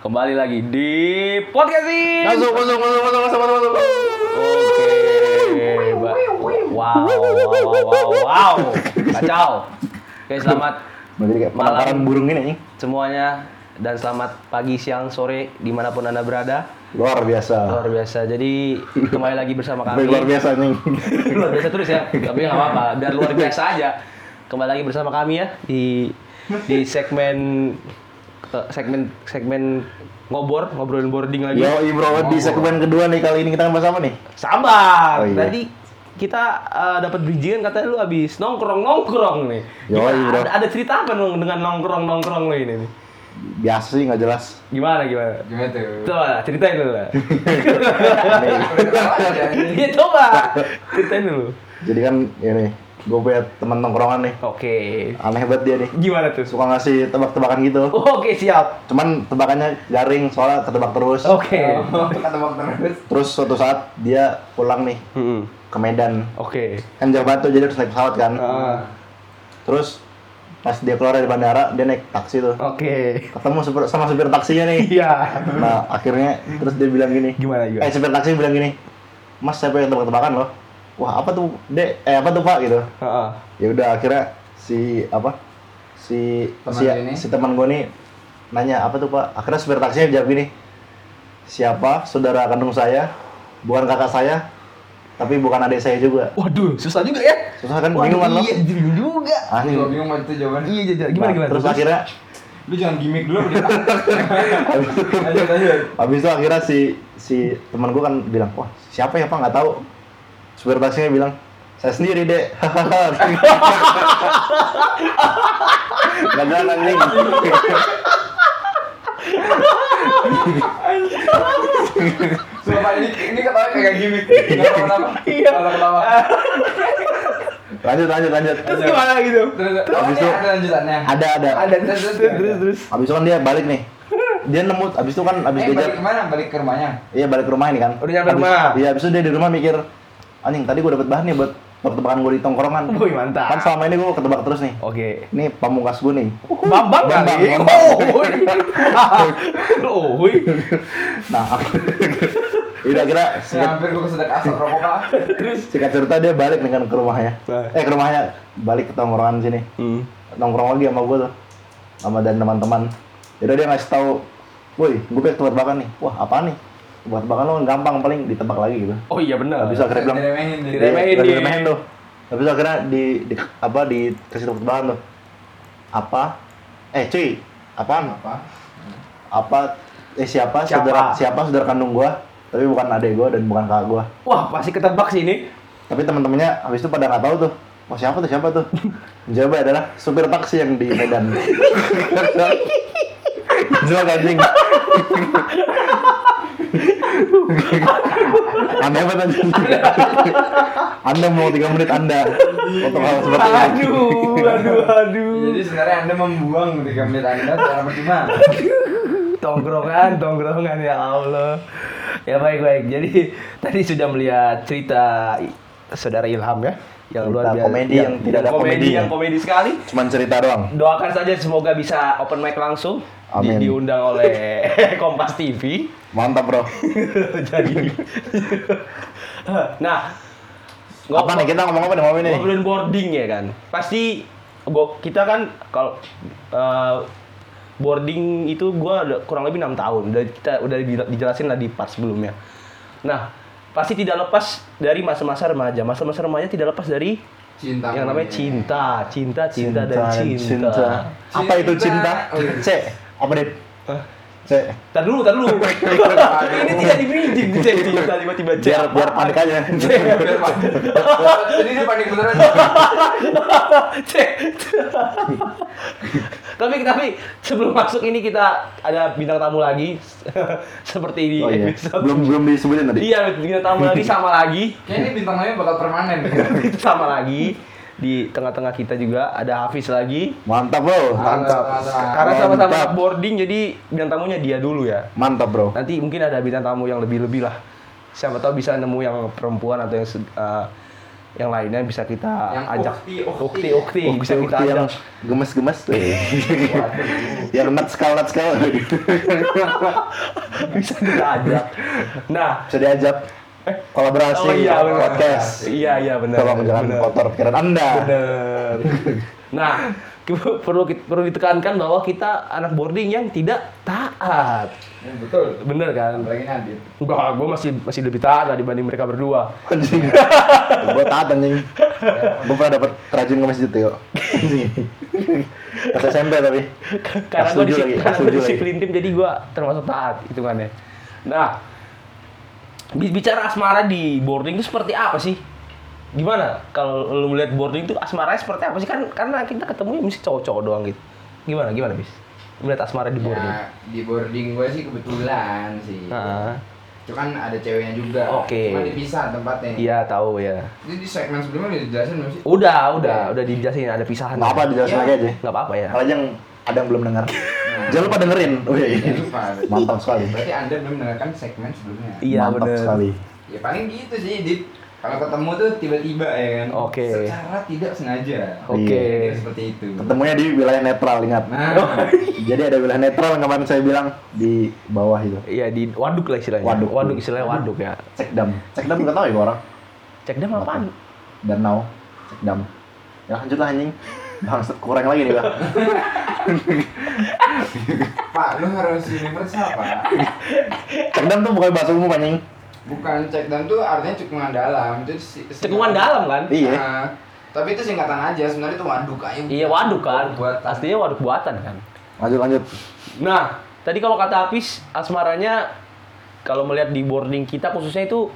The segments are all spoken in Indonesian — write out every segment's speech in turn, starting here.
Kembali lagi di podcast ini. Masuk, masuk, masuk, masuk, masuk, masuk, masuk. Oke. Ba- Wow, wow, wow, wow, wow. Kacau. Oke, selamat Jadi kayak Malam. burung ini nih. semuanya dan selamat pagi, siang, sore di mana pun anda berada. Luar biasa. Luar biasa. Jadi kembali lagi bersama kami. luar biasa nih. luar biasa terus ya. Tapi nggak apa-apa. Biar luar biasa aja. Kembali lagi bersama kami ya di di segmen eh, segmen segmen ngobor ngobrolin boarding lagi. Yo, bro, di segmen kedua nih kali ini kita bahas apa nih? Sabar. Oh, iya. Tadi kita eh, dapat bridgingan katanya lu habis nongkrong nongkrong nih. Yoi, Gimana? bro. Ada, ada cerita apa dong dengan nongkrong nongkrong lo ini nih? Biasa sih nggak jelas. Gimana gimana? Gimana tuh? Coba ceritain dulu lah. Iya coba ceritain dulu. Jadi kan ini gue punya teman nongkrongan nih. Oke. Aneh banget dia nih. Gimana tuh? Suka ngasih tebak-tebakan gitu. Oke siap. Cuman tebakannya garing soalnya ketebak terus. Oke. Oh, kata bang terus. Terus suatu saat dia pulang nih Mm-mm. ke Medan. Oke. Kan jauh banget tuh, jadi harus naik pesawat kan. Ah. Terus pas dia keluar dari bandara, dia naik taksi tuh. Oke. Ketemu supir, sama supir taksinya nih. Iya. Nah, akhirnya terus dia bilang gini. Gimana Eh, gimana? supir taksi bilang gini. Mas, saya pengen tebak-tebakan loh. Wah, apa tuh, Dek? Eh, apa tuh, Pak? Gitu. Heeh. Ya udah akhirnya si apa? Si Teman si, ini? si teman gue nih nanya, "Apa tuh, Pak?" Akhirnya supir taksinya jawab gini. Siapa saudara kandung saya? Bukan kakak saya, tapi bukan adik saya juga. Waduh, susah juga ya. Susah kan Waduh, bingung kan lo? Iya, bingung juga. Ah, nih. Gua bingung banget itu jawabannya. Iya, iya, iya. gimana Nah, gimana? Terus akhirnya Lu jangan gimmick dulu. Habis itu akhirnya si si teman gue kan bilang, wah siapa ya pak nggak tahu. Supir taksinya bilang, saya sendiri dek. Gak jalan anjing. Sumpah ini ini ketawa kayak gimmick. Enggak kenapa? Iya. Ketawa. Lanjut lanjut lanjut. Terus gimana gitu? Terus Habis ini itu- ada lanjutannya. Ada ada. Ada terus terus terus terus. Habis itu kan dia balik nih. Dia nemu, habis itu kan habis Eh, dia balik ke mana? Balik ke rumahnya. Iya balik ke rumah ini kan. Udah nyampe rumah. Iya habis itu dia di rumah mikir, anjing tadi gue dapet bahan nih buat tebak-tebakan gue di tongkrongan. Wih, mantap. Kan selama ini gue ketebak terus nih. Oke. Ini pamungkas gue nih. Bambang Bambang, kali. Bambang. Oh, wih. Oh, wih. Nah, aku udah kira Ya, singkat, hampir gua kesedek asap rokok Pak. singkat cerita dia balik nih kan ke rumahnya. Nah. Eh ke rumahnya balik ke tongkrongan sini. Hmm. Nongkrong lagi sama gue tuh. Sama dan teman-teman. Jadi dia ngasih tahu, "Woi, gue pengen tebak-tebakan nih." Wah, apa nih? Tebak-tebakan lo gampang paling ditebak lagi gitu. Oh iya benar. Habis itu akhirnya bilang, Diremehin, Diremehin, di- diremehin tuh. Itu akhirnya di, di apa dikasih tebak-tebakan tuh. Apa? Eh, cuy, apaan? Apa? Apa eh siapa, Siapa? saudara siapa saudara kandung gua tapi bukan adek gua dan bukan kakak gua Wah, pasti ketebak sih ini. tapi teman-temannya habis itu pada nggak tahu tuh oh siapa tuh siapa tuh jawabnya adalah supir taksi yang di Medan Jelas anjing Aneh banget anjing Anda mau 3 menit Anda Untuk hal seperti ini Aduh, aduh, aduh. Jadi sebenarnya Anda membuang 3 menit Anda secara percuma. tongkrongan, tongkrongan ya Allah. Ya baik baik. Jadi tadi sudah melihat cerita saudara Ilham ya, yang luar biasa. komedi yang tidak ada komedi yang komedi sekali. Cuman cerita doang Doakan saja semoga bisa open mic langsung. Di- Amin. diundang oleh Kompas TV. Mantap bro Jadi, nah, Apa nih kita ngomong apa nih ngomongin ini? ngobrolin boarding ya kan pasti gua kita kan kalau eh, boarding itu gua udah kurang lebih enam tahun udah kita udah di- dijelasin lah di part sebelumnya nah pasti tidak lepas dari masa-masa remaja masa-masa remaja tidak lepas dari Cinta. yang namanya cinta cinta cinta, dan cinta, Apa itu cinta? Oh, iya. C. Apa? Hah? C. Tar dulu, tar dulu. Ini tidak di bridging, Cek. cinta tiba-tiba C. Biar biar panik aja. Biar, Pak. Jadi dia panik beneran. Cek. tapi tapi sebelum masuk ini kita ada bintang tamu lagi seperti di Oh iya. episode. Belum belum disebutin tadi. Iya, bintang tamu lagi sama lagi. Kayaknya ini bintang tamunya bakal permanen. Itu sama lagi. Di tengah-tengah kita juga ada Hafiz lagi. Mantap bro. Mantap. Karena sama-sama boarding jadi bintang tamunya dia dulu ya. Mantap bro. Nanti mungkin ada bintang tamu yang lebih-lebih lah. Siapa tahu bisa nemu yang perempuan atau yang eh, yang lainnya bisa kita Yang ajak ukti, ukti. bisa kita ukti yang ajak gemes-gemes tuh. yang nut sekal nut sekal bisa kita ajak nah bisa diajak kolaborasi oh iya benar podcast. iya iya benar Tolong jangan benar. kotor pikiran Anda. Bener. nah perlu perlu ditekankan bahwa kita anak boarding yang tidak taat Ya, betul. bener kan Apalagi Nadif. Enggak, gue masih masih lebih taat lah dibanding mereka berdua. Anjing. Gua taat anjing. Gua pernah dapat rajin ke masjid tuh. Pas SMP tapi. karena gue lagi, disiplin, kelas karena gue disiplin tim jadi gue termasuk taat hitungannya. Nah, bicara asmara di boarding itu seperti apa sih? Gimana kalau lu melihat boarding itu asmaranya seperti apa sih kan karena kita ketemu mesti cowok-cowok doang gitu. Gimana gimana bis? Melihat asmara di boarding. Ya, di boarding gue sih kebetulan sih. Nah, Itu kan ada ceweknya juga. Oke. Cuma dipisah tempatnya. iya tahu ya. Jadi di segmen sebelumnya udah dijelasin belum sih? Udah, udah, udah dijelasin ada pisahan. Nggak apa dijelasin lagi aja. Nggak apa-apa ya. Kalau yang ada yang belum dengar. Jangan lupa dengerin. Wih. Jangan lupa. Mantap sekali. Berarti Anda belum mendengarkan segmen sebelumnya. Iya Mantap bener. sekali. Ya paling gitu sih, Dit. Kalau ketemu tuh tiba-tiba ya kan. Oke. Secara tidak sengaja. Oke. Kira-kira Seperti itu. Ketemunya di wilayah netral ingat. Nah, Jadi ada wilayah netral yang kemarin saya bilang di bawah itu. Iya di waduk lah istilahnya. Waduk. waduk istilahnya waduk ya. Cekdam. Cekdam nggak tahu ya orang. Cek dam apaan? Danau. Cekdam. Ya lanjut lah anjing. Bang, kurang lagi nih, Bang. Pak, lu harus universal, Pak. Cekdam tuh bukan bahasa umum anjing. Bukan cek dan tuh artinya cekungan dalam. Itu si- Cekungan dalam kan? Iya. Nah, tapi itu singkatan aja, sebenarnya itu waduk aja. Iya waduk kan. Buat Aslinya waduk buatan kan. Lanjut lanjut. Nah, tadi kalau kata Apis, asmaranya kalau melihat di boarding kita khususnya itu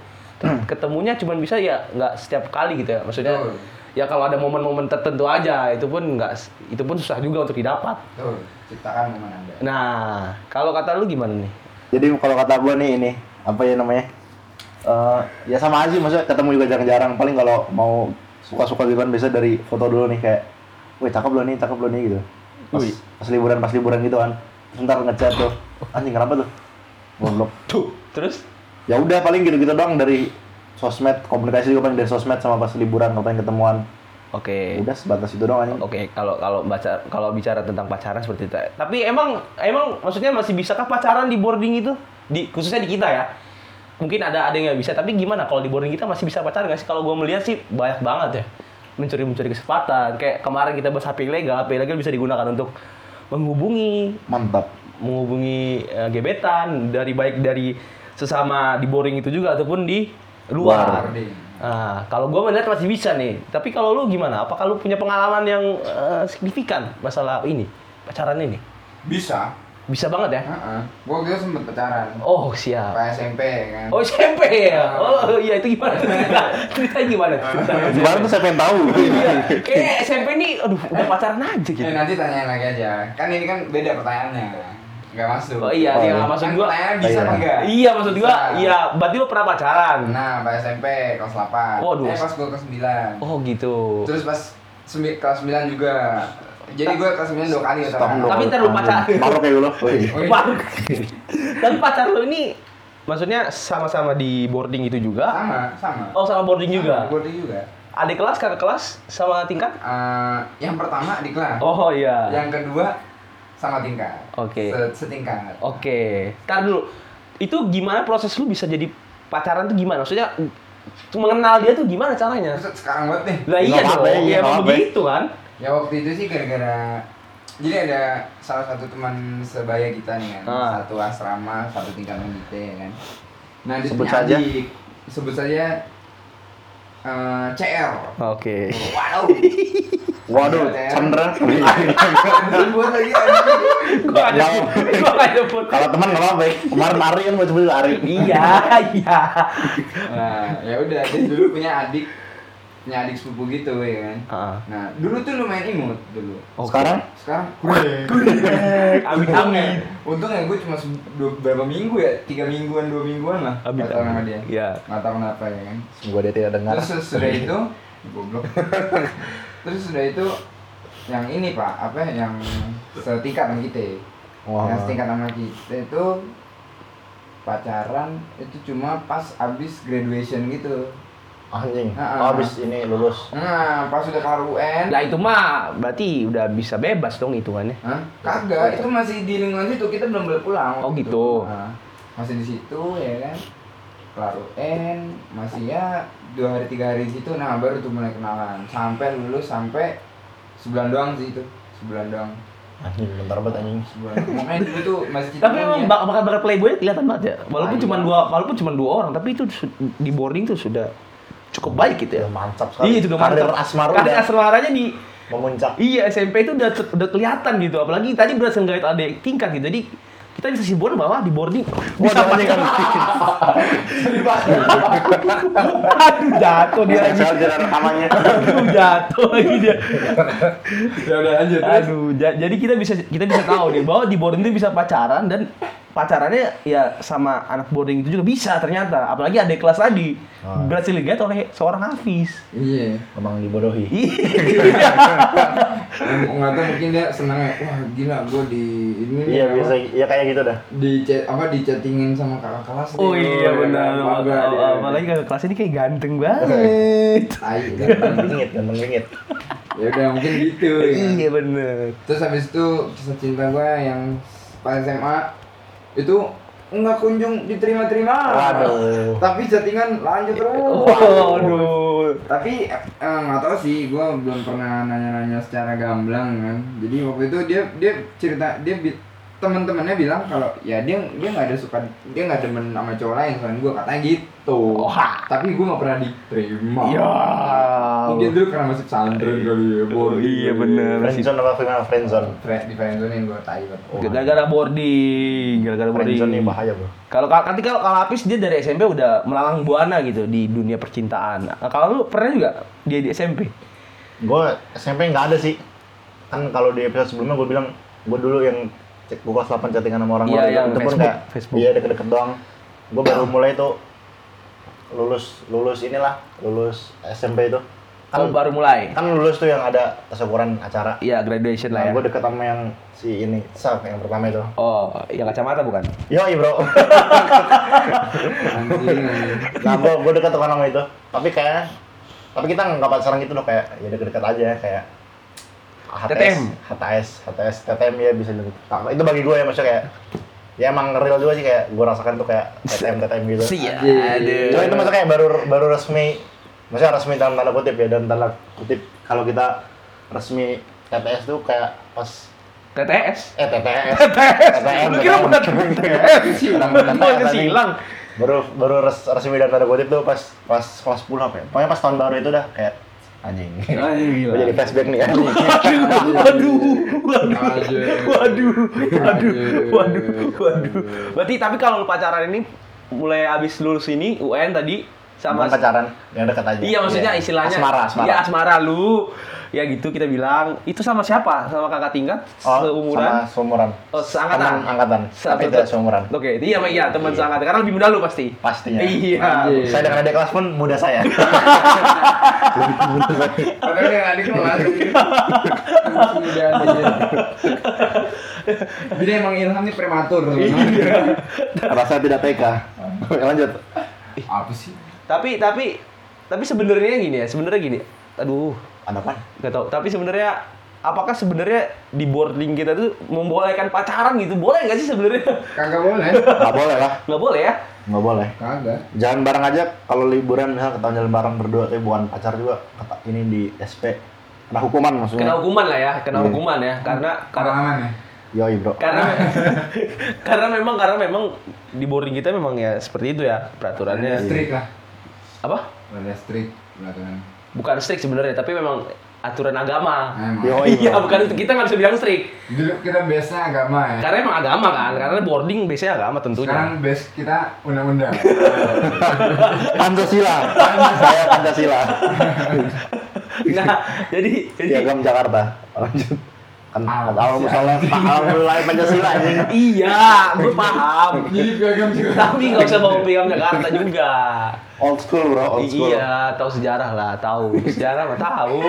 ketemunya cuma bisa ya nggak setiap kali gitu ya. Maksudnya Betul. Ya kalau ada momen-momen tertentu aja itu pun nggak itu pun susah juga untuk didapat. Tuh, ciptakan momen Anda. Nah, kalau kata lu gimana nih? Jadi kalau kata gua nih ini apa ya namanya? Eh, ya sama aja maksudnya ketemu juga jarang-jarang paling kalau mau suka-suka gitu kan biasa dari foto dulu nih kayak wih cakep lo nih cakep lo nih gitu pas, Wih. pas liburan pas liburan gitu kan Terus ntar ngechat tuh anjing kenapa tuh goblok Tuh, terus ya udah paling gitu-gitu doang dari sosmed komunikasi juga paling dari sosmed sama pas liburan kalau pengen ketemuan oke. udah sebatas itu doang anjing Oke, kalau kalau baca kalau bicara tentang pacaran seperti itu. Tapi emang emang maksudnya masih bisakah pacaran di boarding itu? Di khususnya di kita ya. Mungkin ada ada yang bisa, tapi gimana kalau di boarding kita masih bisa pacaran nggak sih? Kalau gue melihat sih banyak banget ya mencuri-mencuri kesempatan. Kayak kemarin kita bahas HP ilegal, HP ilegal bisa digunakan untuk menghubungi mantap menghubungi eh, gebetan dari baik dari sesama di boarding itu juga ataupun di luar. Boarding. Nah, kalau gue melihat masih bisa nih. Tapi kalau lu gimana? Apakah lu punya pengalaman yang eh, signifikan masalah ini pacaran ini? Bisa. Bisa banget ya? Heeh. Gua waktu itu sempet pacaran. Oh siap. Pas SMP kan. Oh SMP ya? Oh iya itu gimana? Cerita, ceritanya gimana? Gimana tuh saya pengen tahu Iya. Kayak SMP ini, aduh udah pacaran aja gitu. Eh, nanti tanyain lagi aja. Kan ini kan beda pertanyaannya. Enggak masuk. Oh iya, Oh, iya iya. maksud Kan gua. pertanyaannya bisa Iya. apa enggak? Iya maksud gua, iya. Berarti lu pernah pacaran? Nah, pas SMP kelas 8. Waduh. Eh, pas gua kelas 9. Oh gitu. Terus pas sembi- kelas 9 juga. Jadi gua kelas 9 dua kali doang. Tapi ntar lu pacaran. Baru kayak lu. Wih. Oh, iya. Baru. Tapi pacar lu ini maksudnya sama-sama di boarding itu juga? Sama, sama. Oh sama boarding juga? Sama, boarding juga. Adik kelas, kakak kelas, sama tingkat? Eh, yang pertama di kelas. Oh iya. Yang kedua sama tingkat. Oke. Se- setingkat. Oke. Ntar dulu. Itu gimana proses lu bisa jadi pacaran tuh gimana? Maksudnya mengenal dia tuh gimana caranya? Sekarang banget nih. Lah iya dong, iya, ya begitu kan? Ya waktu itu sih gara-gara jadi ada salah satu teman sebaya kita nih kan, Ah. satu asrama, satu tingkat sama kita ya kan. Nah, dia Sebut saja. adik. Sebut saja eh, CR. Oke. Wow. Waduh, Iya, Chandra. Sebut lagi anjing. Gua ada gua nggak nyebut. Kalau teman nggak apa-apa. ya. Kemarin Ari kan mau sebut Ari. Iya, iya. Nah, ya udah dia dulu punya adik punya adik sepupu gitu ya kan. Heeh. Nah, dulu tuh lumayan imut dulu. Oke. Sekarang Sekarang Amit amit. Untung ya gue cuma se- dua- berapa minggu ya? Tiga mingguan, dua mingguan lah. Pacaran sama dia. Iya. Nggak tahu kenapa ya kan. semoga dia tidak dengar. Terus sudah itu goblok. Terus sudah itu yang ini pak, apa ya, yang setingkat sama kita. Wah. Yang setingkat sama kita itu pacaran itu cuma pas abis graduation gitu. Anjing. Ah, Oh, ah. habis ini lulus. Nah, pas udah kelar UN, Nah itu mah berarti udah bisa bebas dong hitungannya. Hah? Kagak, itu masih di lingkungan situ, kita belum boleh pulang. Oh, gitu. itu. Nah, masih di situ ya kan. Kelar UN, masih ya dua hari tiga hari di situ, nah baru tuh mulai kenalan. Sampai lulus sampai sebulan doang sih itu, sebulan doang. Anjing, bentar banget anjing. Sebulan. Makanya dulu tuh masih cinta Tapi memang monyet. bak- bakat-bakat playboy kelihatan banget ya. Walaupun cuma dua walaupun cuma dua orang, tapi itu di boarding tuh sudah cukup baik gitu ya. Ya, mantap sekali. Iya itu udah Karir mantap. asmara Karir udah asmaranya di memuncak. Iya SMP itu udah udah kelihatan gitu. Apalagi tadi berasa nggak ada tingkat gitu. Jadi kita bisa simpulkan bahwa di boarding bisa anjing, Aduh jatuh dia lagi. Rekamannya. Aduh jatuh lagi dia. Ya udah lanjut. Aduh, ja- jadi kita bisa kita bisa tahu nih bahwa di boarding itu bisa pacaran dan pacarannya ya sama anak boarding itu juga bisa ternyata. Apalagi ada kelas tadi Ah. berhasil dilihat oleh seorang Hafiz. Iya. Memang dibodohi. Iya. Nggak tahu mungkin dia senang ya. Wah gila, gue di ini nih, Iya, biasa iya kayak gitu dah. di chat apa di chattingin sama kakak kelas. Oh deh. iya benar. Bangga dia. Apalagi kakak kelas ini kayak ganteng banget. Tai, Ganteng bingit, ganteng bingit. ya udah mungkin gitu ya. Iya bener. terus habis itu kisah cinta gue yang pas SMA itu nggak kunjung diterima-terima Waduh. tapi chattingan lanjut terus Waduh. tapi eh, nggak tahu sih gue belum pernah nanya-nanya secara gamblang kan jadi waktu itu dia dia cerita dia teman-temannya bilang kalau ya dia dia nggak ada suka dia nggak demen sama cowok lain selain gue katanya gitu Wah. tapi gue nggak pernah diterima Ya. mungkin dulu karena masih pesantren kali ya boring Iya bener. Friendzone apa? Friendzone. Fre- di friendzonein gue tai banget Gara-gara boarding, gara-gara boarding. Friendzone bahaya, Bro. Kalau nanti kalau kalau Apis dia dari SMP udah melalang buana gitu di dunia percintaan. Nah, kalau lu pernah juga dia di SMP? Gue SMP nggak ada sih. Kan kalau di episode sebelumnya gue bilang gue dulu yang cek gue kelas 8 chattingan sama orang luar, yang itu pun kayak Facebook. iya deket-deket doang. Gue baru mulai tuh lulus lulus inilah lulus SMP itu Kan kan baru mulai. kan lulus tuh yang ada tes ukuran acara. Iya, graduation lah Nah, ya. gue deket sama yang si ini, Saf yang pertama itu. Oh, yang kacamata bukan? Yo, bro. nah, gue gue deket sama nama itu. Tapi kayak, tapi kita nggak pacaran gitu loh kayak ya deket-deket aja kayak HTS, TTM. HTS, HTS, TTM ya bisa gitu. Nah, itu bagi gue ya maksudnya kayak ya emang real juga sih kayak gue rasakan tuh kayak TTM TTM gitu. Iya. Aduh. Cuma itu maksudnya kayak baru baru resmi, maksudnya resmi dalam tanda kutip ya dan tanda kutip kalau kita resmi TTS tuh kayak pas TTS. eh TTS, TTS. Lu kira bukan TTS? Bukan silang. baru baru res, resmi dan tanda kutip tuh pas pas kelas 10 apa ya pokoknya pas tahun baru itu dah kayak anjing. Anjing gue jadi flashback nih anjing. Waduh, waduh, Anjing. waduh, waduh, waduh, waduh. Berarti tapi kalau lu pacaran ini mulai abis lulus ini UN tadi sama sama pacaran yang dekat aja. Iya maksudnya istilahnya. Asmara asmara. Iya asmara lu Ya gitu kita bilang Itu sama siapa? Sama kakak tingkat? oh, seumuran? sama seumuran Oh seangkatan? Teman angkatan tapi tidak seumuran Oke, iya iya teman Iya. seangkatan Karena lebih muda lu pasti pastinya Iya Anjing. saya dengan adik kelas pun muda saya Padahal yang adik kelas. Muda. Jadi emang Ilham ini prematur. rasa tidak TK lanjut Apa sih? Tapi tapi Tapi sebenarnya gini ya Sebenarnya gini Aduh ada apa Gak tau Tapi sebenarnya Apakah sebenarnya di boarding kita tuh membolehkan pacaran gitu? Boleh nggak sih sebenarnya? Kagak boleh. nggak boleh lah Nggak boleh ya? nggak boleh Kagak. Jalan bareng aja kalau liburan misal ketahuan jalan bareng berdua tapi bukan pacar juga kata ini di SP kena hukuman maksudnya Kena hukuman lah ya, kena Iya. hukuman ya, karena karena ya. yoi bro karena karena memang karena memang di boarding kita memang ya seperti itu ya peraturannya. Strict lah. Apa? Strict peraturan. Bukan strict sebenarnya, tapi memang aturan agama. Emang. Iya, bukan itu kita nggak bisa bilang strict. Dulu kita biasa agama ya. Karena emang agama kan, karena boarding biasanya agama tentunya. Sekarang base kita undang-undang. Pancasila saya Pancasila Nah, jadi jadi piagam Jakarta lanjut Ah, kalau misalnya alhamdulillah Pancasila ini iya, gue paham. Juga. Tapi nggak usah bawa piagam Jakarta juga. old school bro old school Iya, tahu sejarah lah, tahu. Sejarah mah tahu.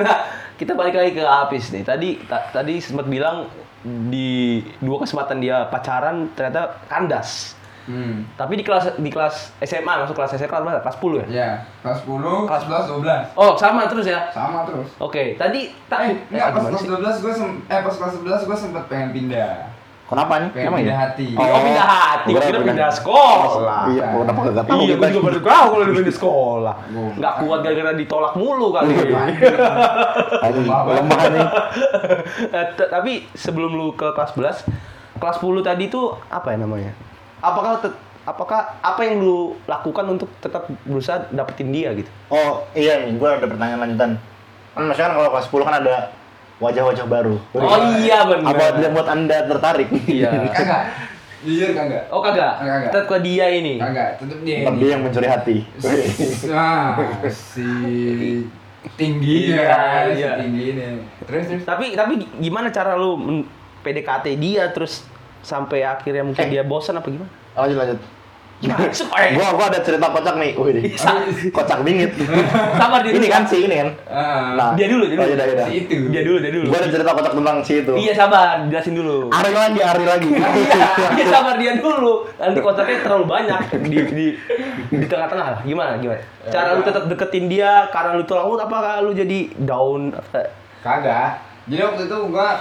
nah, kita balik lagi ke Apis nih. Tadi ta- tadi sempat bilang di dua kesempatan dia pacaran ternyata kandas. Hmm. Tapi di kelas di kelas SMA masuk kelas SMA kelas berapa? Kelas 10 ya? Ya, kelas 10, kelas 11, 12. Oh, sama terus ya. Sama terus. Oke, tadi tak Eh, enggak, pas kelas sih? 12 gue sem eh pas kelas 11 gue sempet pengen pindah. Kenapa nih? Pengen Emang pindah ya? hati. Oh, pindah hati, gua kira pindah- pindah sekolah. Iya, gua kenapa gak tahu Iya, gue juga baru tahu kalau pindah sekolah. Gua- Nggak kuat gara-gara ditolak mulu kali. Aduh, Lemah banget. lemah nih. Eh, tapi sebelum lu ke kelas 11, kelas 10 tadi tuh apa ya namanya? Apakah apakah apa yang lu lakukan untuk tetap berusaha dapetin dia gitu? Oh iya nih, gue ada pertanyaan lanjutan. Kan maksudnya kan kalau kelas 10 kan ada wajah-wajah baru. Oh iya benar. Apa yang buat anda tertarik? Iya. Kagak. Jujur kagak. Oh kagak. Kagak. Tetap ke dia ini. Kagak, tetep dia. Tetap dia yang mencuri hati. Nah, si tinggi Iya, ya, si iya. tinggi ini. Terus terus. Tapi tapi gimana cara lu PDKT dia terus sampai akhirnya mungkin Eh. dia bosan apa gimana? lanjut lanjut. Gimana? Suka, eh. Gua gua ada cerita kocak nih. Wih, deh. kocak bingit. Sabar dia ini kan si ini kan. Ah, Nah, Dia dulu, dia dulu. Oh, yaudah, yaudah. si itu. Dia dulu, dia dulu. Gua ada cerita kocak tentang si itu. Iya sabar, jelasin dulu. Ari lagi, Ari lagi. Iya sabar dia dulu. Nanti kotaknya terlalu banyak di di di tengah-tengah lah. Gimana gimana? Cara lu tetap deketin dia karena lu tolak lu apa lu jadi down? Kagak. Jadi waktu itu gua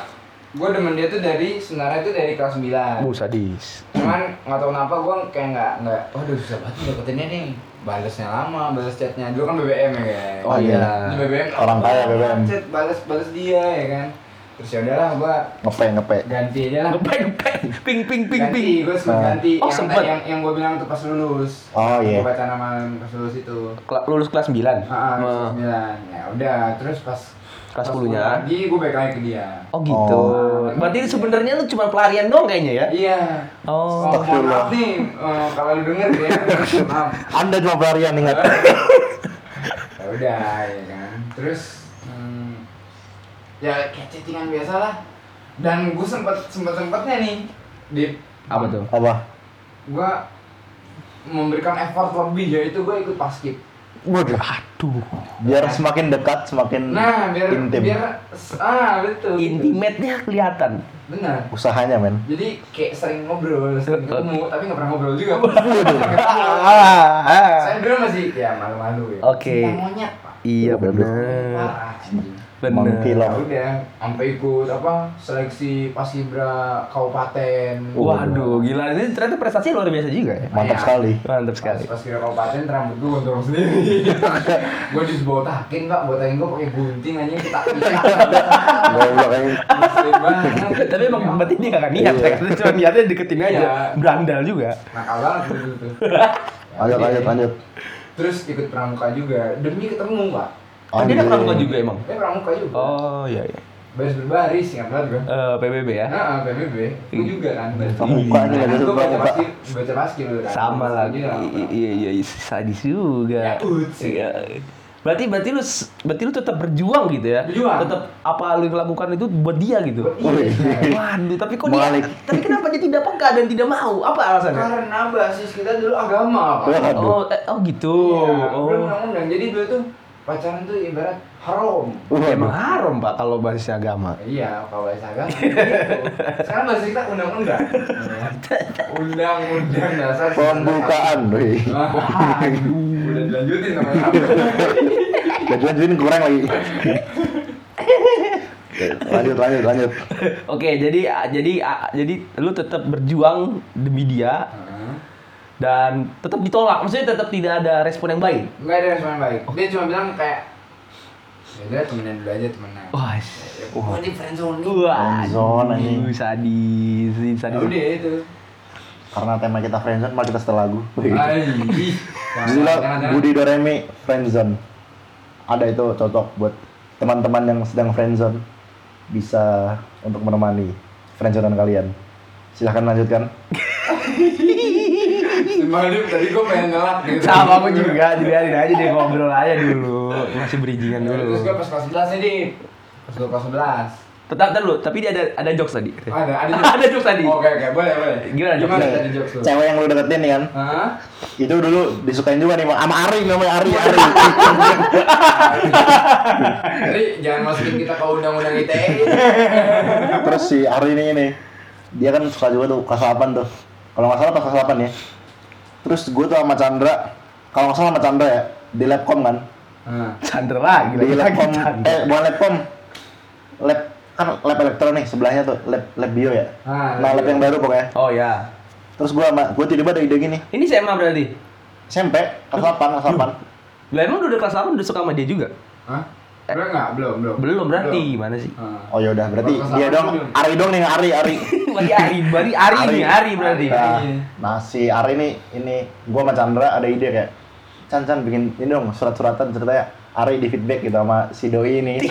gua demen dia tuh dari sebenarnya itu dari kelas 9. Bu sadis. Cuman nggak tahu kenapa gua kayak nggak nggak waduh susah banget nih deketinnya nih. Balasnya lama, balas chatnya. Dulu kan BBM ya kan. Oh, iya. Di BBM Orang kaya BBM. Chat balas balas dia ya kan. Terus ya udahlah gua Ngepe ngepe. ganti aja lah. Ngepek ngepek ping ping ping ganti, ping. gue sempet Ah. ganti Oh, yang, sempet. yang yang gue bilang tuh pas lulus. Oh, iya. Gue baca nama pas lulus itu. Kela- Lulus kelas 9. Ah, kelas sembilan. Ya udah, terus pas Kelas pas 10-nya. lagi gue balik lagi ke dia. Oh gitu. Oh. Berarti sebenarnya lu cuma pelarian dong kayaknya ya? Iya. Oh. Oh, mohon maaf nih, eh, kalau lu denger ya, maaf. Anda cuma pelarian ingat. Ya udah, ya kan. Terus, hmm, ya kayak chattingan biasa lah. Dan gue sempet sempet sempetnya nih di Apa tuh? Apa? gue memberikan effort lebih yaitu gue ikut paskib. Waduh. Aduh. Biar semakin dekat, semakin Nah, biar intim. biar ah betul. Intimate-nya kelihatan. Benar. Usahanya, men. Jadi kayak sering ngobrol, sering ketemu, tapi nggak pernah ngobrol juga. Ah, Saya dulu masih ya malu-malu ya. Oke. Cinta monyet, Pak. Iya bener. Parah Bener. lah. Ya udah, sampai ikut apa seleksi paskibra kabupaten. Waduh, gila ini ternyata prestasi luar biasa juga ya. Mantap Iya. sekali. Mantap sekali. pas kira kabupaten rambut gue untung sendiri. gue dibotakin pak, botakin gue pakai gunting aja kita. Tapi emang berarti dia gak niat Iya. ya, cuma niatnya deketin aja, Iya. berandal juga. Nakal banget. Ya Lanjut, lanjut, lanjut. Terus ikut pramuka juga demi ketemu pak. Oh, dia Anjir. ada pramuka juga emang. Dia pramuka juga. Oh iya iya. Baris berbaris ingat banget gue. Eh, PBB ya. Nah, PBB, gue juga kan Pramuka nih, Kan baca pramuka. pasti baca pasti lu kan. Sama lah. Iya iya iya, sadis juga. Ya, uts. Iya. Berarti berarti lu berarti lu tetap berjuang gitu ya. Berjuang. Tetap apa lu yang lakukan itu buat dia gitu. Dia. Waduh, tapi kok dia Balik. tapi kenapa dia tidak peka dan tidak mau? Apa alasannya? Karena basis kita dulu agama. Waduh. Oh, eh, oh gitu. Iya, oh. belum undang Jadi dulu tuh pacaran tuh ibarat haram. Emang haram Pak kalau basisnya agama. Iya, kalau bahasa agama gitu. Sekarang bahasa kita undang-undang. Undang-undang dasar. Pembukaan, wih. Wah, udah dilanjutin sama Jadi lanjutin kurang lagi. lanjut, lanjut, lanjut. Oke, jadi jadi jadi lu tetap berjuang demi dia dan tetap ditolak. Maksudnya tetap tidak ada respon yang baik. Enggak ada respon yang baik. Dia cuma bilang kayak ya udah temenan dulu aja temenan. Wah, Ya, Pokoknya di friendzone nih. wah, Friendzone, anjing. aduh, sadis, Ya sadis. udah itu. Karena tema kita friendzone, malah kita setel lagu. Jangan-jangan. Budi Doremi Friendzone. Ada itu cocok buat teman-teman yang sedang friendzone bisa untuk menemani friendzonean kalian. Silahkan lanjutkan. Dip, tadi gue pengen ngelak gitu. Sama aku juga, biarin aja deh ngobrol aja dulu. Masih bridgingan dulu. Terus gue pas kelas 11 nih, Dip. Pas gue kelas 11. Tetap dulu, tapi dia ada ada jokes tadi. Ada, ada Ada jokes tadi. Oke, oke, boleh, boleh. Gimana jokes? Gimana tadi jokes lu? Cewek yang lu deketin nih kan, Hah? itu dulu disukain juga nih sama Ari namanya Ari Ari. Jadi jangan masukin kita ke undang-undang ITE. Terus si Ari ini ini dia kan suka juga tuh kelas 8 tuh. Kalau nggak salah pas kelas 8 ya. Terus gue tuh sama Chandra kalau nggak salah sama Chandra ya di Labcom kan Nah. Chandra lagi di Labcom Chandra. eh bukan Labcom lab kan lab elektronik sebelahnya tuh lab lab bio ya Ah, nah lab lab yang baru pokoknya Oh ya. terus gue sama gue tiba-tiba ada ide gini Ini SMA berarti. SMP kelas 8 kelas 8 Lah emang udah kelas 8 udah suka sama dia juga? Hah? Belum nggak? Belum, belum. Belum berarti Belum. gimana sih? Ah. oh yaudah berarti Kelas dia 8 dong belum. Ari dong nih Ari Ari berarti Ari, berarti Ari, Ari. nih, Ari berarti. Nah, nah si Ari nih ini gue sama Chandra ada ide kayak Chan Chan bikin ini dong surat-suratan ceritanya Ari di feedback gitu sama si doi ini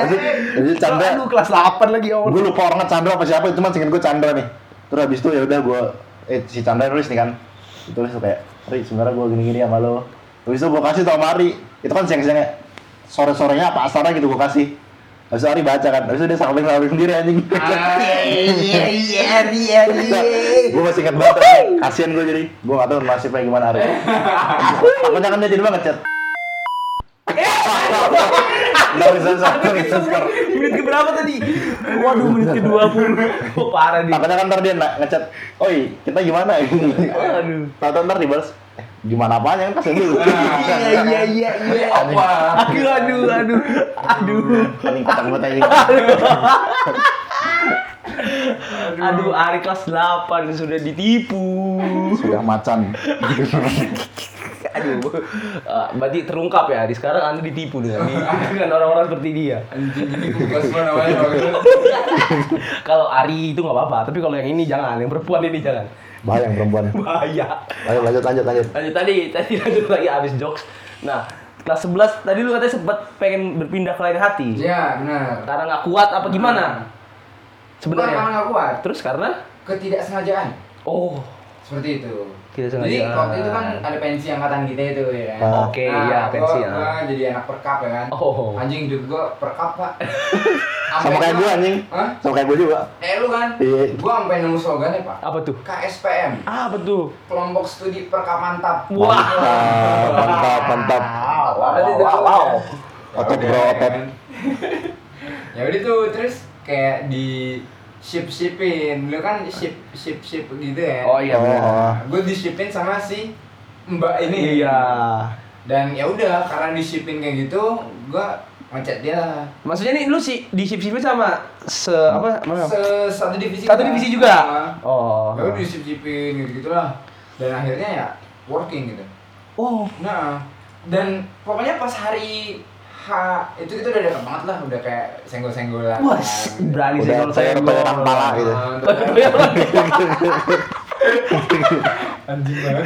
Jadi, jadi Chandra Aduh kelas 8 lagi ya Allah. gue lupa orangnya Chandra apa siapa itu mah singkat gue Chandra nih terus habis itu ya udah gue eh si Chandra nulis nih kan tulis tuh kayak Ri sebenarnya gue gini-gini sama lo habis itu gue kasih tau sama Ari itu kan siang-siangnya. Sore-sorenya apa asarnya gitu gue kasih. Habis itu Ari baca kan. Habis itu dia samping sendiri anjing. Iya iya iya iya. gue masih ingat banget kasian gue jadi. Gue gak tau nasibnya gimana Ari takutnya kan dia jadi banget chat Nggak bisa nggak bisa skor. Menit ke berapa tadi? Waduh menit ke 20 Oh parah nih. Takutnya kan ntar dia ngechat, oi kita gimana? Aduh. Tahu ntar dibalas, gimana apanya kan kasih dulu. Iya iya iya iya. Apa? Aduh aduh aduh. Aduh. Kocak banget anjing. Aduh, Ari kelas 8 sudah ditipu. Sudah macan. Aduh. Eh, berarti terungkap ya, Ari sekarang Anda ditipu dengan dengan orang-orang seperti dia. Apa? Kalau Ari itu nggak apa-apa, tapi kalau yang ini jangan, yang perempuan ini jangan. Bahaya yang perempuan. Bahaya. Ayo lanjut lanjut lanjut. Lanjut tadi, tadi lanjut lagi abis jokes. Nah, kelas 11 tadi lu katanya sempat pengen berpindah ke lain hati. Iya, benar. Karena nggak kuat apa gimana? Bukan karena Sebenarnya. nggak kuat, Terus karena ketidaksengajaan. oh, Seperti itu. Tidak Jadi waktu itu kan ada pensi angkatan kita itu ya kan. Ah. Oke, Nah, iya pensi ya. Gua jadi anak perkap ya kan. Oh. Anjing hidup gua perkap, Pak. Sama kayak gue anjing. Hah? Sama kayak gue juga. Eh lu kan? Iya. Gua sampai nemu slogannya, Pak. Apa tuh? KSPM. Ah, betul. Kelompok Studi Perkap Mantap. Wah. Mantap, mantap, mantap. Wow, wow, Ada wow, tuh. wow. Otot Ya bro, otot. kan. ya udah tuh terus kayak di ship shipin lu kan ship ship ship gitu ya Oh iya Oh. benar. gue di shipin sama si mbak ini Iya. dan ya udah karena di shipin kayak gitu gue ngechat dia lah Maksudnya nih lu sih di ship shipin sama se apa? mana? Se- satu divisi Satu kita. divisi juga. Nah, Oh. ya udah di ship shipin gitu gitulah dan akhirnya ya working gitu Oh. nah dan pokoknya pas hari H itu kita udah deket banget lah udah kayak senggol senggolan Wah, berani kalau saya toyor-toyoran pala gitu. anjing banget.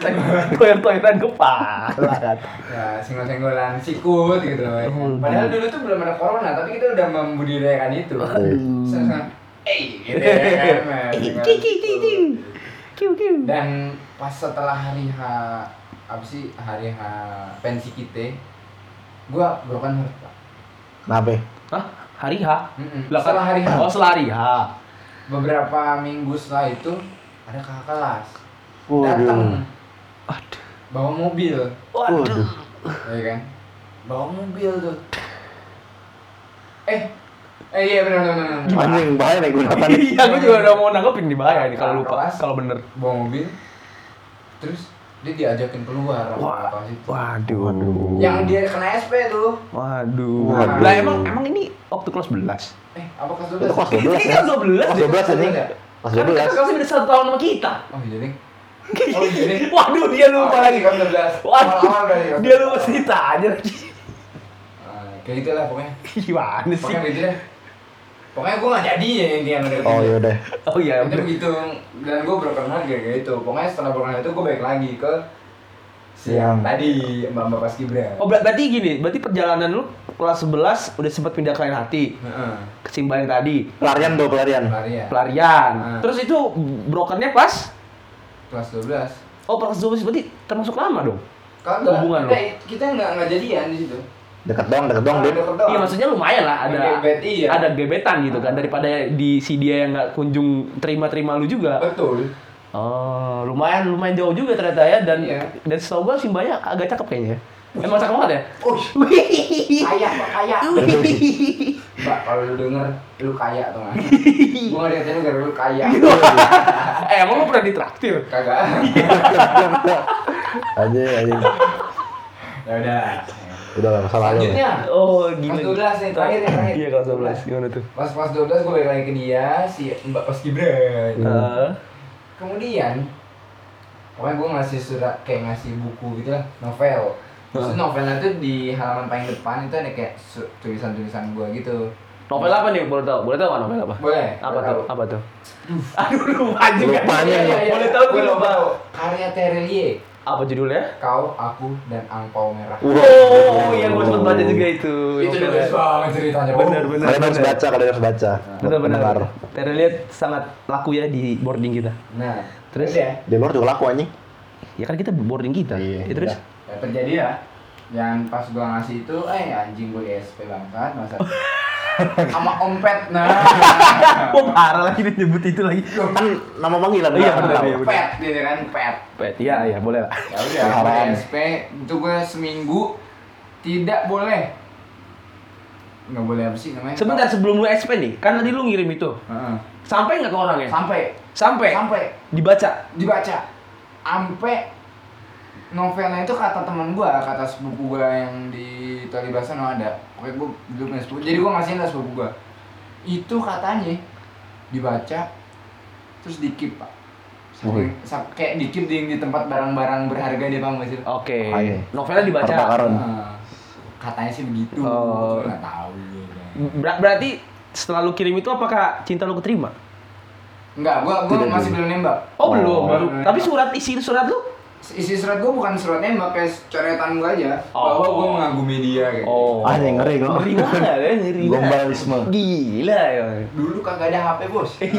Toyer-toyeran kepala kan. ya senggol-senggolan sikut gitu loh. Oh, padahal dulu tuh belum ada corona tapi kita udah membudidayakan itu. Senggol- eh gitu ya kan senggol- dan pas setelah hari H apa sih hari H pensi kita gua broken heart pak Kenapa? Hah? Hari H? Kan- Setelah hari H. Oh, setelah hari H. beberapa minggu setelah itu ada kakak kelas datang Aduh. bawa mobil Waduh. ya kan bawa mobil tuh eh eh iya benar benar benar benar. Anjing bahaya nih gue Iya, gue juga udah mau nanggepin nih bahaya nih kalau lupa. Kelas. Kalau bener. bawa mobil terus dia diajakin keluar Wah. situ. Waduh. Waduh. yang dia kena SP tuh Waduh. Waduh. Lah emang emang ini waktu kelas 11. eh apa kelas Itu kelas 12 12 Ini ya? kan 12 Kelas deh. 12 anjing. ya? Kelas Kan kita 12. kelasnya beda satu tahun sama kita. oh iya ding oh iya Waduh, dia lupa Oh, lagi. kelas 12 Waduh, kelas dia 12. lupa cerita aja lagi. Ah, kayak gitu lah pokoknya Gimana sih? pokoknya gitu deh pokoknya gue gak jadi ya intinya dia. Oh iya deh. Oh iya, itu begitu dan gue broken heart kayak gitu pokoknya setelah broken heart itu gue balik lagi ke si Yang- yang tadi mbak mbak pas kibra Oh ber- berarti gini, berarti perjalanan lu kelas 11 udah sempat pindah ke lain hati. Heeh. Kesimbangan yang tadi, Pelarian tuh pelarian. Lari ya pelarian. Ah. Terus itu brokernya pas kelas 12 Oh, pas 12 berarti termasuk lama dong. Kagak, Hubungan kita, lo? kita nggak nggak jadian di situ. Deket doang, deket deket doang. Iya, maksudnya lumayan lah ada Ngegebet, iya. ada gebetan gitu kan daripada di si dia yang nggak kunjung terima-terima lu juga. Betul. Oh, lumayan lumayan jauh juga ternyata ya dan Iya. dan setahu gua Simbanya agak cakep kayaknya. Emang cakep banget ya? Oh, kaya kaya. Mbak, kalau lu denger, lu kaya tuh nggak? Gua nggak dikatain lu gara lu kaya. Eh, emang lu pernah ditraktir? Kagak. Aja, aja. ya udah. Udah lah, masalah aja. Selanjutnya. Oh, Kelas 12 nih, terakhir nih, terakhir. Iya, kelas 12. Gimana tuh? Pas kelas 12 gue balik lagi ke dia, si Mbak Pas Gibran. Eh, Kemudian, pokoknya gue ngasih surat, kayak ngasih buku gitu lah, novel. Terus novelnya tuh di halaman paling depan itu ada kayak tulisan-tulisan gue gitu. novel apa nih? Boleh tahu? Boleh tahu nggak novel apa? Boleh. Apa boleh tuh? tahu. Apa tuh? Aduh, lupa juga. Lupa nih. Iya. Boleh tahu gue lupa. Karya Terelie. Apa judulnya? Kau, aku, dan angpau merah. Oh, yang gue sempat baca juga itu. Itu bagus banget ceritanya. Bener, bener. Kalian harus bener. baca, kalian harus baca. Benar Pendengar. benar. Terlihat sangat laku ya di boarding kita. Nah, Terus? ya. Di luar juga laku anjing. Ya kan kita boarding kita. Iya, Ya, terus? Ya, terjadi ya. Yang pas gua ngasih itu, eh anjing gue di SP banget masa. Sama ompet nah. Oh parah lagi dia nyebut itu lagi. Kan nama panggilan. Iya, benar, iya. Pet gitu kan, pet. Pet, iya iya boleh lah. Ya udah, gua Peliharaan. di SP itu gue seminggu tidak boleh. Nggak boleh apa sih namanya? Sebentar sebelum lu SP nih, kan tadi lu ngirim itu. Heeh. Sampai nggak ke orangnya? Sampai Sampai. sampai Dibaca. dibaca sampai novelnya itu kata teman gua kata sepupu gua yang di Talibasan ada pokoknya gua dulu punya sepupu jadi gua ngasihin lah sepupu gua itu katanya dibaca terus dikip pak Saking- sa- kayak dikip di, di tempat barang-barang berharga dia paham gak sih Oke. Iya. Novelnya dibaca. Nah, katanya sih begitu Oh. Nggak tahu gitu. Ber- berarti setelah lu kirim itu apakah cinta lu keterima? enggak gua gua Tidak masih dulu. belum nembak Oh, Oh. belum, baru. Belum. Tapi surat isi surat lu? Isi surat gua bukan surat nembak kayak coretan gua aja Oh. bahwa gua mengagumi dia gitu. Oh. Anjing, ngeri gua. Ngeri banget ya, ngeri. Gombalisme. Gila ya. dulu kagak ada HP bos Iya,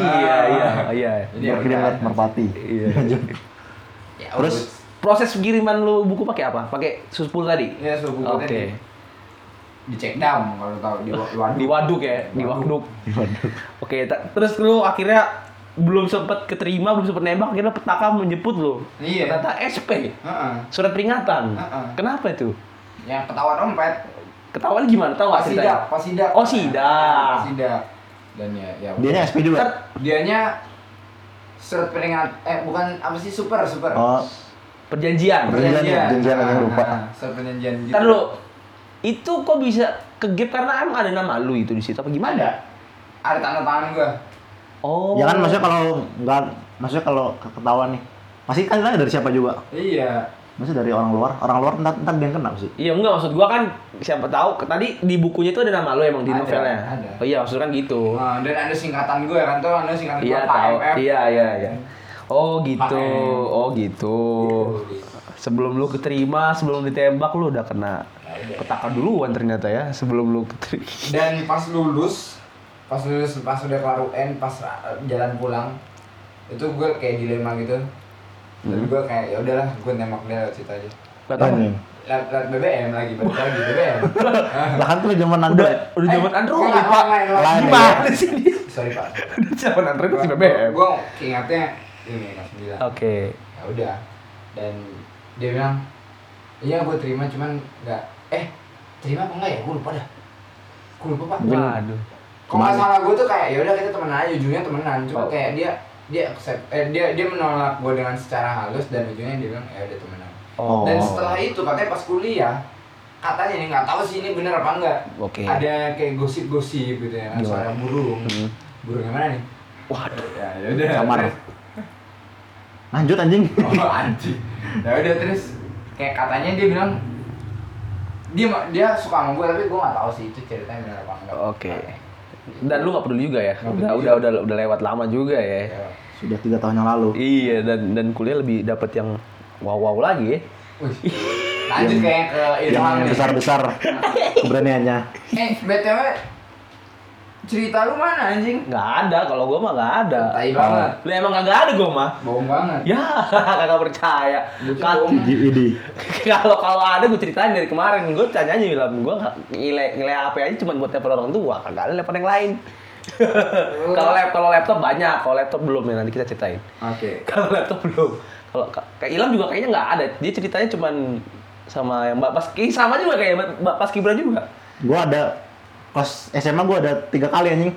iya, iya. Jadi ya Berkirim udah. lewat merpati. Iya. Ya, Terus? Proses kiriman lu buku pakai apa? Pakai suspul tadi? ya subuh Oke. tadi di check down kalau tahu di wa- waduk. Di waduk ya, di Waduk. waduk. Oke, ta- terus lu akhirnya belum sempet keterima, belum sempet nembak, akhirnya petaka menjemput lu. Iya. Ternyata SP, Heeh. surat peringatan. Heeh. Kenapa itu? yang ketahuan ompet Ketahuan gimana? Tahu nggak pas ceritanya? sidak pas sidak Oh, sidak. pas sidak dan ya ya Dia SP. Ter- dianya surat peringat eh bukan apa sih super super Oh, perjanjian. Perjanjian ya, perjanjian Nah, yang lupa. nah, surat perjanjian gitu Ntar itu kok bisa ke gap karena emang ada nama lu itu di situ apa gimana? ada ada tanda tangan gua Oh. ya kan maksudnya kalau nggak, maksudnya kalau ke- ketahuan nih, pasti kan tanya dari siapa juga. iya Maksudnya dari orang luar, orang luar ntar ntar dia kena sih. Iya enggak maksud gua kan siapa tahu tadi di bukunya itu ada nama lu emang di Ada, novelnya. ada. Oh iya maksud kan gitu. Nah, dan ada singkatan gua kan tuh ada singkatan Iya gua tahu. KMF. Iya iya iya. Oh gitu. KM. Oh gitu. Sebelum lu keterima, sebelum ditembak lu udah kena petaka duluan ternyata ya sebelum lu keterima. dan pas lulus pas lulus pas udah kelar UN pas uh, jalan pulang itu gue kayak dilema gitu. Dan Hmm. gue kayak ya udahlah gue nembak dia lewat situ aja. Lewat, lewat BBM lagi balik lagi BBM Lah kan tuh zaman Android. udah zaman Eh, Android, enggak, Pak. Gimana sih sorry pak. Udah zaman Android masih BBM. gue ingatnya ini mas bilang Oke. ya udah. Dan dia bilang iya gue terima cuman nggak eh terima apa enggak ya? Gue lupa dah. Gue lupa pak. Waduh. Kalau nggak salah gue tuh kayak ya udah kita temenan aja ujungnya temenan cuma Oh. kayak dia dia accept eh, dia dia menolak gue dengan secara halus dan ujungnya dia bilang ya udah temenan Oh. dan setelah itu katanya pas kuliah katanya nih nggak tahu sih ini bener apa enggak Oke. ada kayak gosip-gosip gitu ya Gimana? suara burung Hmm. burung yang mana nih Waduh. ya ya udah Kamar. Lanjut anjing. oh anjing ya udah terus kayak katanya dia bilang dia dia suka sama gue tapi gue nggak tahu sih itu ceritanya bener apa enggak Oke. Dan lu gak peduli juga ya? Udah, udah, udah, udah lewat lama juga ya. Ya. Sudah tiga tahun yang lalu. Iya, dan dan kuliah lebih dapat yang wow-wow lagi ya. Wih, lanjut kayak ke Ilham Yang nih. besar-besar keberaniannya. Eh, BTW cerita lu mana anjing? Nggak ada, kalau gua mah nggak ada. Tai banget. Lu emang nggak ada gua mah. Bohong banget. Ya, kagak percaya. Bocah Ka- bohong. GED. Kalau kalau ada gua ceritain dari kemarin, gua tanya aja bilang gua nggak- ngile ngile HP aja cuma buat telepon orang tua, kagak ada telepon yang lain. kalau lap kalau laptop banyak, kalau laptop belum ya nanti kita ceritain. Oke. Kalau laptop belum. Kalau ka- kayak Ilham juga kayaknya nggak ada. Dia ceritanya cuman sama yang Mbak Paski sama juga kayak Mbak Paski Bra juga. Gua ada pas SMA gua ada tiga kali anjing.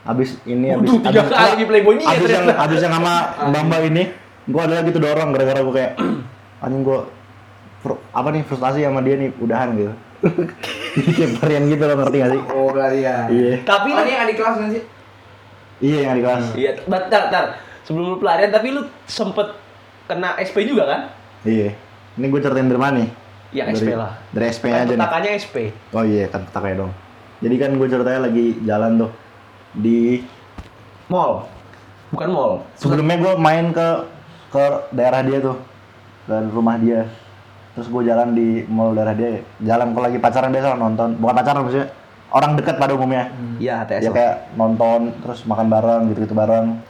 abis ini abis Waduh, tiga abis- kali playboy ini ya abis yang ternyata. abis yang sama mbak mbak ini gue ada lagi tuh dorong gara-gara gue kayak anjing gue fru- apa nih frustasi sama dia nih udahan gitu kayak pelarian gitu lo ngerti gak sih Oh pelarian. iya Tapi Oh ini yang adik kelas kan sih? iya yang di kelas Iya, bentar, bentar. Sebelum lu pelarian tapi lu sempet kena SP juga kan? iya ini gue ceritain dari mana nih Yang dari, SP lah. dari SP Kan aja nih petakannya SP. oh iya kan petaknya dong jadi kan gue ceritanya lagi jalan tuh di Mall. Bukan mall. sebelumnya gue main ke ke daerah dia tuh ke rumah dia terus gue jalan di mall daerah dia jalan kalau lagi pacaran biasa nonton bukan pacaran maksudnya orang dekat pada umumnya Iya, HTS. ya kayak nonton terus makan bareng gitu gitu bareng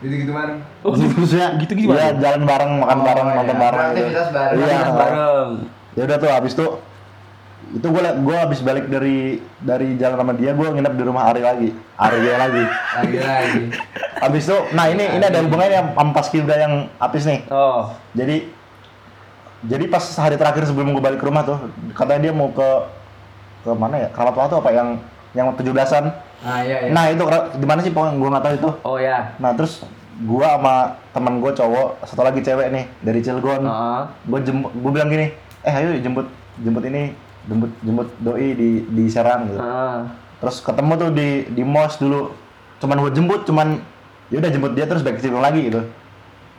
Gitu-gitu bareng. Oh, maksudnya gitu-gitu ya bareng? jalan bareng makan Oh, bareng iya. nonton bareng gitu. Beraktivitas bareng. iya Aktivitas bareng. ya udah tuh habis tuh itu gue gue habis balik dari dari jalan sama dia gue nginep di rumah Ari lagi Ari dia lagi Lagi-lagi. habis tuh nah ini ini ada hubungannya sama pas Kibra yang apis nih Oh. jadi jadi pas hari terakhir sebelum gue balik ke rumah tuh katanya dia mau ke ke mana ya keramat waktu apa yang yang tujuh belasan Ah iya iya. nah itu di mana sih pokoknya gue nggak tahu itu Oh ya. nah terus gue sama teman gue cowok satu lagi cewek nih dari Cilegon Heeh. gue jemput gue bilang gini eh ayo jemput jemput ini jemput jemput doi di di Serang gitu Heeh. terus ketemu tuh di di mos dulu cuman gue jemput cuman ya udah jemput dia terus balik ke lagi gitu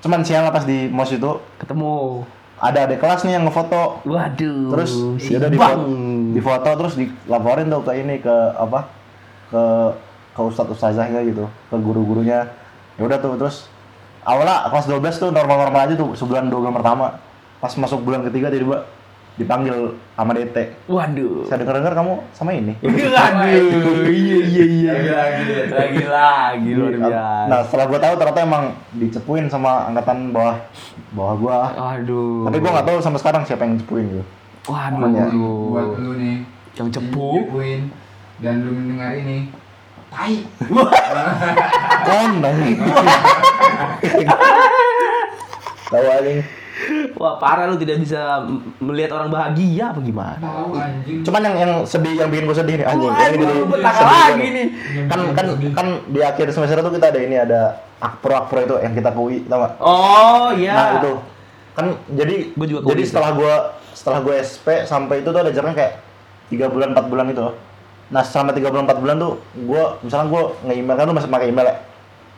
cuman siang pas di mos itu Ketemu. ada adik kelas nih yang ngefoto Waduh. terus si ya udah di Bang. difoto terus dilaporin tuh ke ini ke apa ke ke ustadz ustazahnya gitu ke guru-gurunya ya udah tuh terus awalnya kelas 12 tuh normal-normal aja tuh sebulan dua bulan pertama pas masuk bulan ketiga tiba-tiba dipanggil sama DT Waduh. saya dengar-dengar kamu sama ini Waduh. Iya iya iya. Lagi-lagi. Lagi lagi luar biasa. nah setelah gue tahu ternyata emang dicepuin sama angkatan bawah bawah gua Aduh. tapi gua nggak tahu sampai sekarang siapa yang cepuin gitu Waduh. ya. Buat lu nih. Yang cepu. Jepuin. Dan lu mendengar ini. Tai. kon tahu anjing Wah parah lu tidak bisa melihat orang bahagia apa gimana? Anjing. cuman yang yang sedih yang bikin gue sedih nih anjing. Ini Waduh, petaka sedih lagi nih. kan kan kan di akhir semester itu kita ada ini ada akpro akpro itu yang kita kui tau gak Oh iya. nah itu. Kan jadi Gua juga jadi setelah gue setelah gue SP sampai itu tuh ada jaraknya kayak tiga bulan empat bulan itu nah selama tiga bulan empat bulan tuh gue misalnya gue nge-email kan lu masih pakai email ya?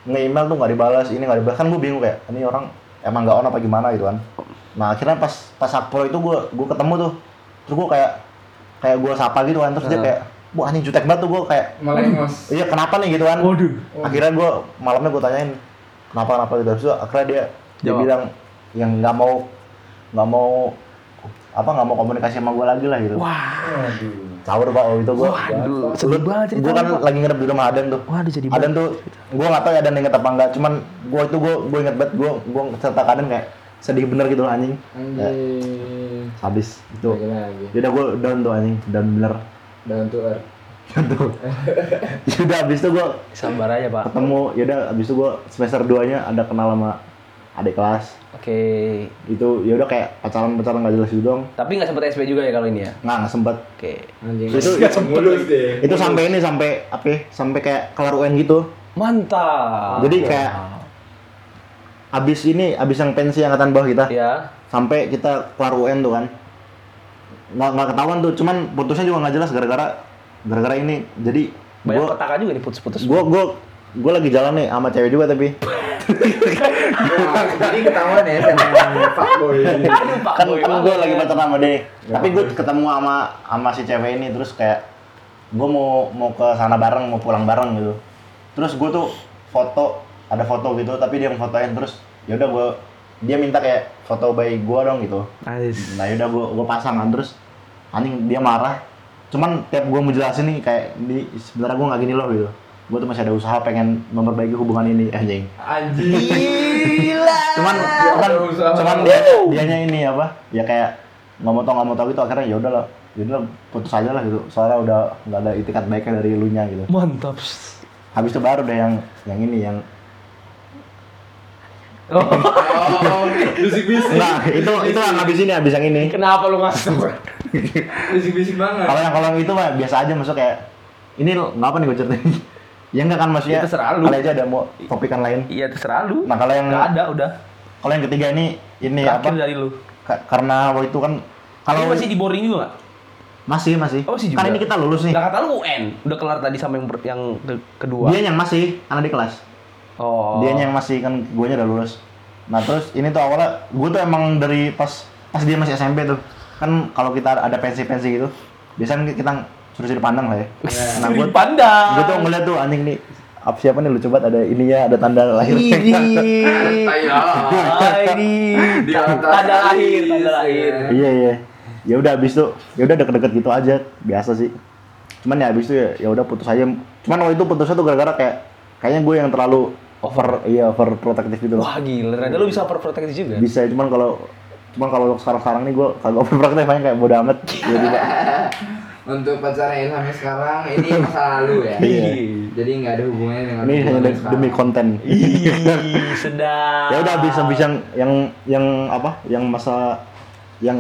Nge-email tuh nggak dibalas ini nggak dibalas. Kan gue bingung kayak ini orang emang nggak on apa gimana gitu kan nah akhirnya pas pas akpro itu gue gue ketemu tuh terus gue kayak kayak gue sapa gitu kan terus dia Heeh. kayak wah anjing jutek banget tuh gue kayak Melengos. iya kenapa nih gitu kan Waduh. akhirnya gue malamnya gue tanyain kenapa kenapa gitu terus akhirnya dia dia Jawab. bilang yang nggak mau nggak mau apa nggak mau komunikasi sama gue lagi lah gitu Wah. caur pak waktu itu gue Waduh. Sedih banget gue cerita. kan lagi nginep di rumah Adan tuh Waduh jadi Adan tuh gue nggak tahu ya Adan inget apa enggak cuman gue itu gue gue inget banget gue gue cerita ke Adan kayak sedih bener gitu loh anjing Ya, Anjing. habis itu ya udah gue down tuh anjing down bener Down to earth. tuh ya udah habis itu gue sabar aja pak. ketemu ya udah habis itu gue semester 2 nya ada kenal sama adik kelas Oke. itu ya udah kayak pacaran pacaran nggak jelas gitu dong Tapi nggak sempet SP juga ya kalau ini ya? nggak nggak sempet Oke. Anjing. Itu- Nggak mulus deh. itu sampai ini sampai apa ya, sampai kayak kelar UN gitu Mantap. Jadi kayak abis ini abis yang pensi angkatan bawah kita ya. sampai kita kelar UN tuh kan nggak nggak ketahuan tuh cuman putusnya juga nggak jelas gara-gara gara-gara ini jadi Banyak gue petaka juga nih putus-putus. gue gue gue lagi jalan nih sama cewek juga tapi. Jadi ketahuan ya sama fuckboy. Aduh, Pak kan Boy kan gue banget. lagi pacaran sama dia. Tapi gue ketemu sama sama si cewek ini terus kayak gue mau mau ke sana bareng mau pulang bareng gitu. Terus gue tuh foto ada foto gitu tapi dia yang fotoin terus ya udah gue dia minta kayak foto bayi gue dong gitu. Nice. nah yaudah gue gue pasang kan terus anjing dia marah. Cuman tiap gue mau jelasin nih kayak di sebenarnya gue nggak gini loh gitu gue tuh masih ada usaha pengen memperbaiki hubungan ini anjing Anjing. Gila. cuman cuman cuman dia dianya ini apa ya kayak nggak mau tau nggak mau tau gitu akhirnya ya udahlah ya udah putus aja lah gitu soalnya udah nggak ada itikat baiknya dari lu nya gitu Mantap. habis itu baru deh yang yang ini yang Oh, Oh, bisik-bisik. nah itu itu yang habis ini habis yang ini kenapa lu ngasih? Bisik-bisik banget. kalau yang kalau yang itu mah biasa aja masuk kayak ini lo ngapa nih gue ceritain Ya enggak kan maksudnya. Ya, terserah lu. Kali aja ada mau topikan lain. Iya terserah lu. Nah, kalau yang Nggak ada udah. kalau yang ketiga ini ini Terakhir apa? dari lu. Ka- karena waktu itu kan Kalau masih di boarding juga masih masih. Oh, masih Kan juga. ini kita lulus nih. Nggak kata lu UN. Udah kelar tadi sama yang, yang ke- kedua. Dia yang masih karena di kelas. oh. Dia yang masih kan guanya udah lulus. Nah, terus ini tuh awalnya gue tuh emang dari pas pas dia masih SMP tuh. Kan kalau kita ada pensi-pensi gitu, biasanya kita suruh dipandang lah ya. Nah, gue pandang. gue tuh ngeliat tuh anjing nih apa siapa nih lucu banget ada ininya ada tanda lahir Ini. Ah. Di Tanda lahir, tanda lahir. ya. iya iya ya udah abis itu ya udah deket-deket gitu aja biasa sih cuman ya abis itu ya ya udah putus aja cuman waktu itu putusnya tuh gara-gara kayak kayaknya gue yang terlalu over iya over protektif gitu loh Wah gila, ternyata lu bisa overprotect juga. bisa cuman kalau cuman kalau sekarang-sekarang nih gue kagak over protektif aja kayak bodo amat ya Untuk pacarnya Ilhamnya sekarang ini masa lalu ya. Iya. Jadi nggak ada hubungannya dengan ini hanya sekarang. demi konten Ih, sedap. ya udah abis abis yang yang yang apa yang masa yang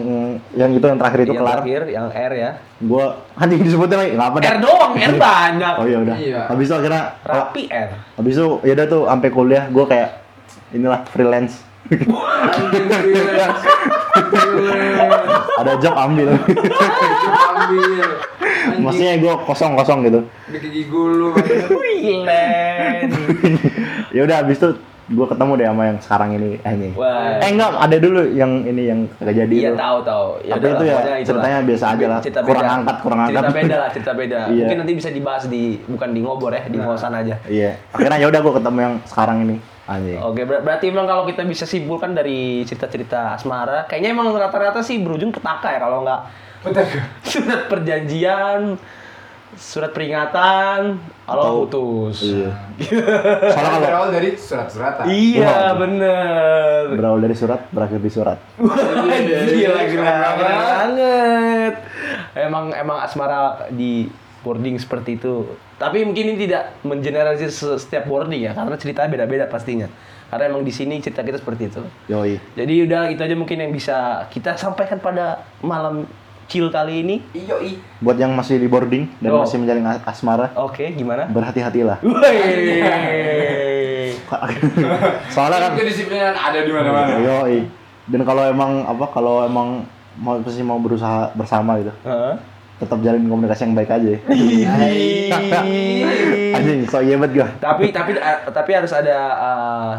yang itu yang terakhir itu yang kelar terakhir, yang R ya. gue anjing disebutin lagi nggak apa R doang, R banyak. oh iya udah Iya. habis itu akhirnya Rapi R. Habis itu ya udah tuh sampai kuliah gue kayak inilah freelance. Ada job ambil. Maksudnya gue gitu. di gigi gulu. Freelance. Ya udah habis itu gue ketemu deh sama yang sekarang ini eh, ini. Eh enggak, ada dulu yang ini yang kagak jadi Iya tahu tahu. Tapi udah itu ya itulah. ceritanya biasa aja lah. Cerita Kurang beda. angkat, kurang cerita angkat. beda lah, cerita beda. Iya. Mungkin nanti bisa dibahas di bukan di ngobor ya, di ngosan aja. Iya. Akhirnya ya udah gue ketemu yang sekarang ini. Anjing. Oke, ber- berarti emang kalau kita bisa simpulkan dari cerita-cerita asmara, kayaknya emang rata-rata sih berujung petaka ya kalau nggak surat perjanjian, surat peringatan, kalau Atau- putus. Iya. Soalnya kalau berawal dari surat-suratan. Iya, bener. berawal dari surat berakhir di surat. Wah, gila, gila, banget. Emang emang asmara di boarding seperti itu. Tapi mungkin ini tidak mengeneralisir se- setiap boarding ya, karena ceritanya beda-beda pastinya. Karena emang di sini cerita kita seperti itu. Yoi. Jadi udah itu aja mungkin yang bisa kita sampaikan pada malam chill kali ini. Iyo i. Buat yang masih di boarding dan Oh. masih menjalin as- asmara, Oke, gimana? berhati-hatilah. Soalnya kan kedisiplinan ada di mana-mana. Yoi. Dan kalau emang apa kalau emang mau pasti mau berusaha bersama gitu, Heeh. Tetap jalin komunikasi yang baik aja. Anjing, so iya banget gua. tapi tapi tapi harus ada uh,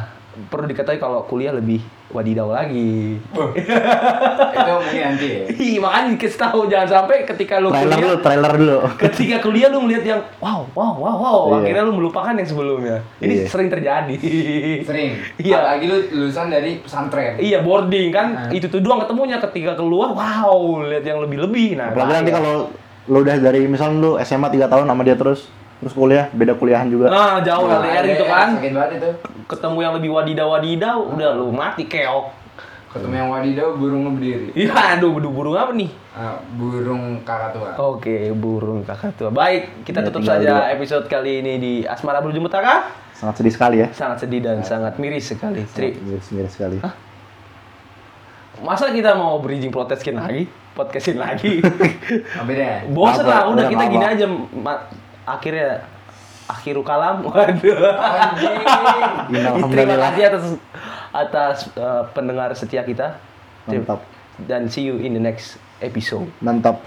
perlu diketahui kalau kuliah lebih wadidaw lagi. Itu mungkin nanti ya. Ih, makanya dikasih tahu jangan sampai ketika lu Trailer dulu, kuliah trailer dulu. ketika kuliah lu melihat yang wow wow wow wow Iya. akhirnya lu melupakan yang sebelumnya. Ini Iya. sering terjadi. Sering. Iya. Apalagi lu lulusan dari pesantren. Iya boarding kan Nah. itu tuh doang ketemunya ketika keluar wow lihat yang lebih lebih nah Apalagi nanti bahaya. kalau lu udah dari misalnya lu SMA 3 tahun sama dia terus terus kuliah, beda kuliahan juga. nah jauh Nah, LDR ada gitu yang kan Sakit banget itu. ketemu yang lebih wadidaw wadidaw udah lu mati keok Ketemu yang wadidaw burung berdiri. iya aduh burung burung apa nih Ah, burung kakak tua. Oke, burung kakak tua. Baik, kita Ya, tutup saja dua. episode kali ini di Asmara Berujung Petaka. Sangat sedih sekali ya. Sangat sedih dan sangat miris sekali. Tri, Miris, miris sekali. masa kita mau bridging protestin lagi? Podcastin lagi? Deh? Bosen Apa? lah, udah Udah kita gini aja. Akhirnya akhiru kalam. Waduh. Anjing. Terima kasih atas atas uh, pendengar setia kita. Mantap. Dan see you in the next episode. Mantap.